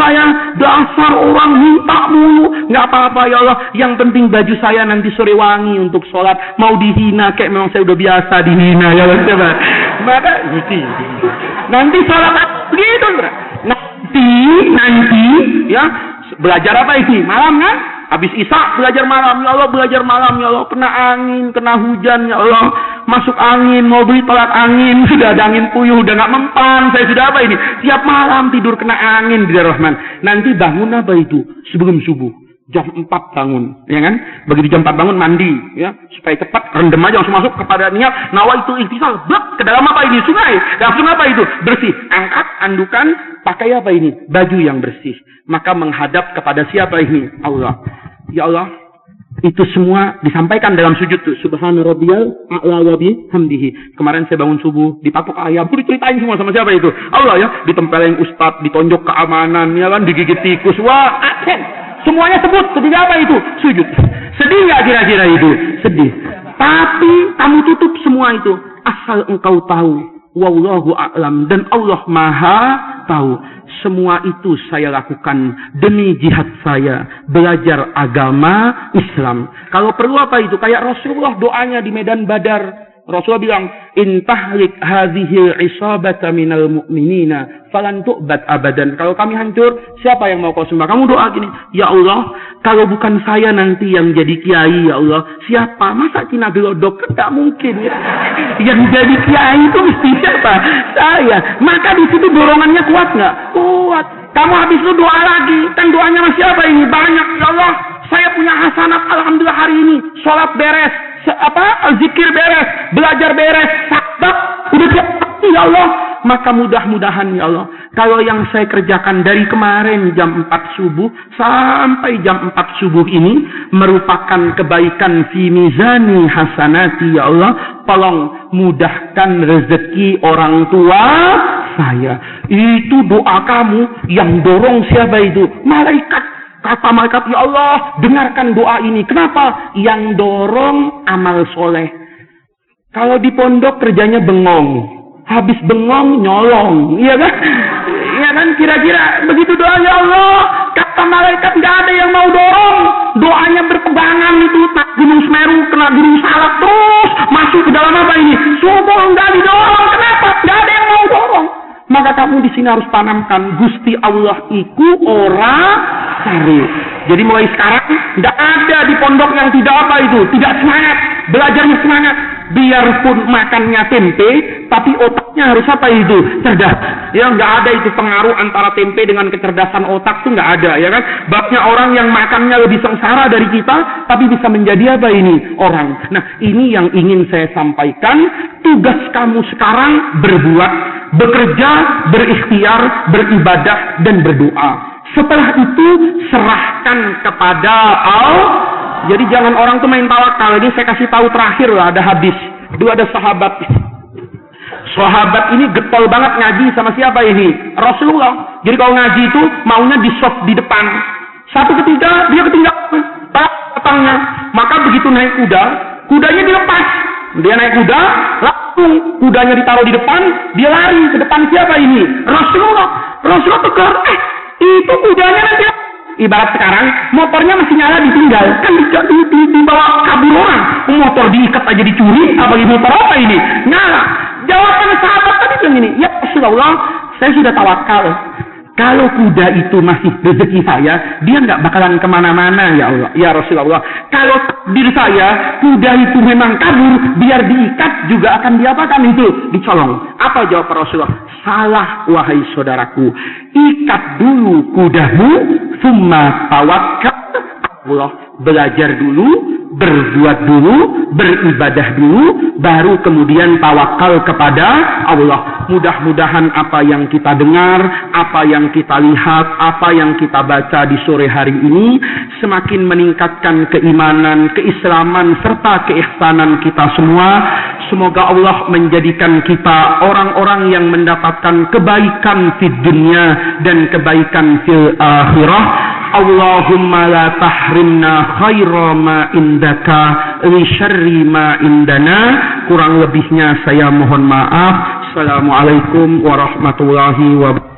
saya. Dasar orang minta mulu. Nggak apa-apa ya Allah. Yang penting baju saya nanti sore wangi untuk sholat. Mau dihina kayak memang saya udah biasa dihina ya Allah. Coba. Maka gitu. Nanti sholat begitu. Nanti, nanti ya belajar apa ini? Malam kan? Habis Isya belajar malam, ya Allah belajar malam, ya Allah kena angin, kena hujan, ya Allah masuk angin, mau beli tolak angin, sudah ada angin puyuh, udah nggak mempan, saya sudah apa ini? Tiap malam tidur kena angin, di Rahman. Nanti bangun apa itu? Sebelum subuh jam 4 bangun, ya kan? Begitu jam 4 bangun mandi, ya, supaya cepat rendem aja langsung masuk kepada niat nawa itu ikhtisal, blok ke dalam apa ini? Sungai. Langsung apa itu? Bersih. Angkat andukan, pakai apa ini? Baju yang bersih. Maka menghadap kepada siapa ini? Allah. Ya Allah, itu semua disampaikan dalam sujud tuh. Subhana rabbiyal a'la wa bihamdihi. Kemarin saya bangun subuh, dipatok ayam, pun diceritain semua sama siapa itu? Allah ya, ditempelin ustad, ditonjok keamanan, ya kan, digigit tikus. Wah, aten. Semuanya sebut. Sedih apa itu? Sujud. Sedih nggak kira-kira itu? Sedih. Tapi kamu tutup semua itu. Asal engkau tahu. Wallahu a'lam. Dan Allah maha tahu. Semua itu saya lakukan demi jihad saya. Belajar agama Islam. Kalau perlu apa itu? Kayak Rasulullah doanya di Medan Badar. Rasulullah bilang, "Intahlik hadhihi isabata minal mu'minina falan tu'bad abadan." Kalau kami hancur, siapa yang mau kau sembah? Kamu doa gini, "Ya Allah, kalau bukan saya nanti yang jadi kiai, ya Allah, siapa? Masa Cina gelodok? Tidak mungkin. Ya. Yang jadi kiai itu mesti siapa? Saya. Maka di situ dorongannya kuat nggak? Kuat. Kamu habis itu doa lagi. Kan doanya masih apa ini? Banyak. Ya Allah, saya punya hasanat. Alhamdulillah hari ini. Sholat beres apa zikir beres, belajar beres, sabar, udah siap ya Allah. Maka mudah-mudahan ya Allah, kalau yang saya kerjakan dari kemarin jam 4 subuh sampai jam 4 subuh ini merupakan kebaikan fi mizani hasanati ya Allah. Tolong mudahkan rezeki orang tua saya. Itu doa kamu yang dorong siapa itu? Malaikat Kata malaikat, ya Allah, dengarkan doa ini. Kenapa? Yang dorong amal soleh. Kalau di pondok kerjanya bengong. Habis bengong, nyolong. Iya kan? Iya kan? Kira-kira begitu doa, ya Allah. Kata malaikat, nggak ada yang mau dorong. Doanya berpegangan itu. Tak gunung Semeru, kena gunung Salak terus. Masuk ke dalam apa ini? Subuh nggak didorong. Kenapa? Nggak ada yang mau dorong. Maka kamu di sini harus tanamkan Gusti Allah iku ora sari. Jadi mulai sekarang tidak ada di pondok yang tidak apa itu, tidak semangat, belajarnya semangat. Biarpun makannya tempe, tapi otaknya harus apa itu? Cerdas. Ya nggak ada itu pengaruh antara tempe dengan kecerdasan otak tuh nggak ada ya kan? Banyak orang yang makannya lebih sengsara dari kita, tapi bisa menjadi apa ini orang. Nah ini yang ingin saya sampaikan. Tugas kamu sekarang berbuat, bekerja, berikhtiar, beribadah dan berdoa. Setelah itu serahkan kepada Allah. Jadi jangan orang tuh main tawakal. Ini saya kasih tahu terakhir lah ada hadis. Dua ada sahabat. Sahabat ini getol banget ngaji sama siapa ini? Rasulullah. Jadi kalau ngaji itu maunya di soft di depan. Satu ketiga dia ketinggalan. Petangnya. Maka begitu naik kuda, kudanya dilepas. Dia naik kuda, langsung kudanya ditaruh di depan, dia lari ke depan siapa ini? Rasulullah. Rasulullah tegur, eh ibarat sekarang motornya masih nyala ditinggal kan di, di, di, di bawah kabur orang motor diikat aja dicuri apa ini motor apa ini nyala jawaban sahabat tadi bilang ini ya Rasulullah saya sudah tawakal kalau kuda itu masih rezeki saya, dia nggak bakalan ke mana-mana ya Allah, ya Rasulullah. Kalau diri saya, kuda itu memang kabur, biar diikat juga akan diapakan itu, dicolong. Apa jawab Rasulullah? Salah wahai saudaraku. Ikat dulu kudamu, summa tawakkal Allah. Belajar dulu, berbuat dulu, beribadah dulu, baru kemudian tawakal kepada Allah. Mudah-mudahan apa yang kita dengar, apa yang kita lihat, apa yang kita baca di sore hari ini semakin meningkatkan keimanan, keislaman serta keihsanan kita semua. Semoga Allah menjadikan kita orang-orang yang mendapatkan kebaikan di dunia dan kebaikan fil akhirah. Allahumma la tahrimna khaira ma indaka li syarri ma indana. Kurang lebihnya saya mohon maaf. Assalamualaikum warahmatullahi wabarakatuh.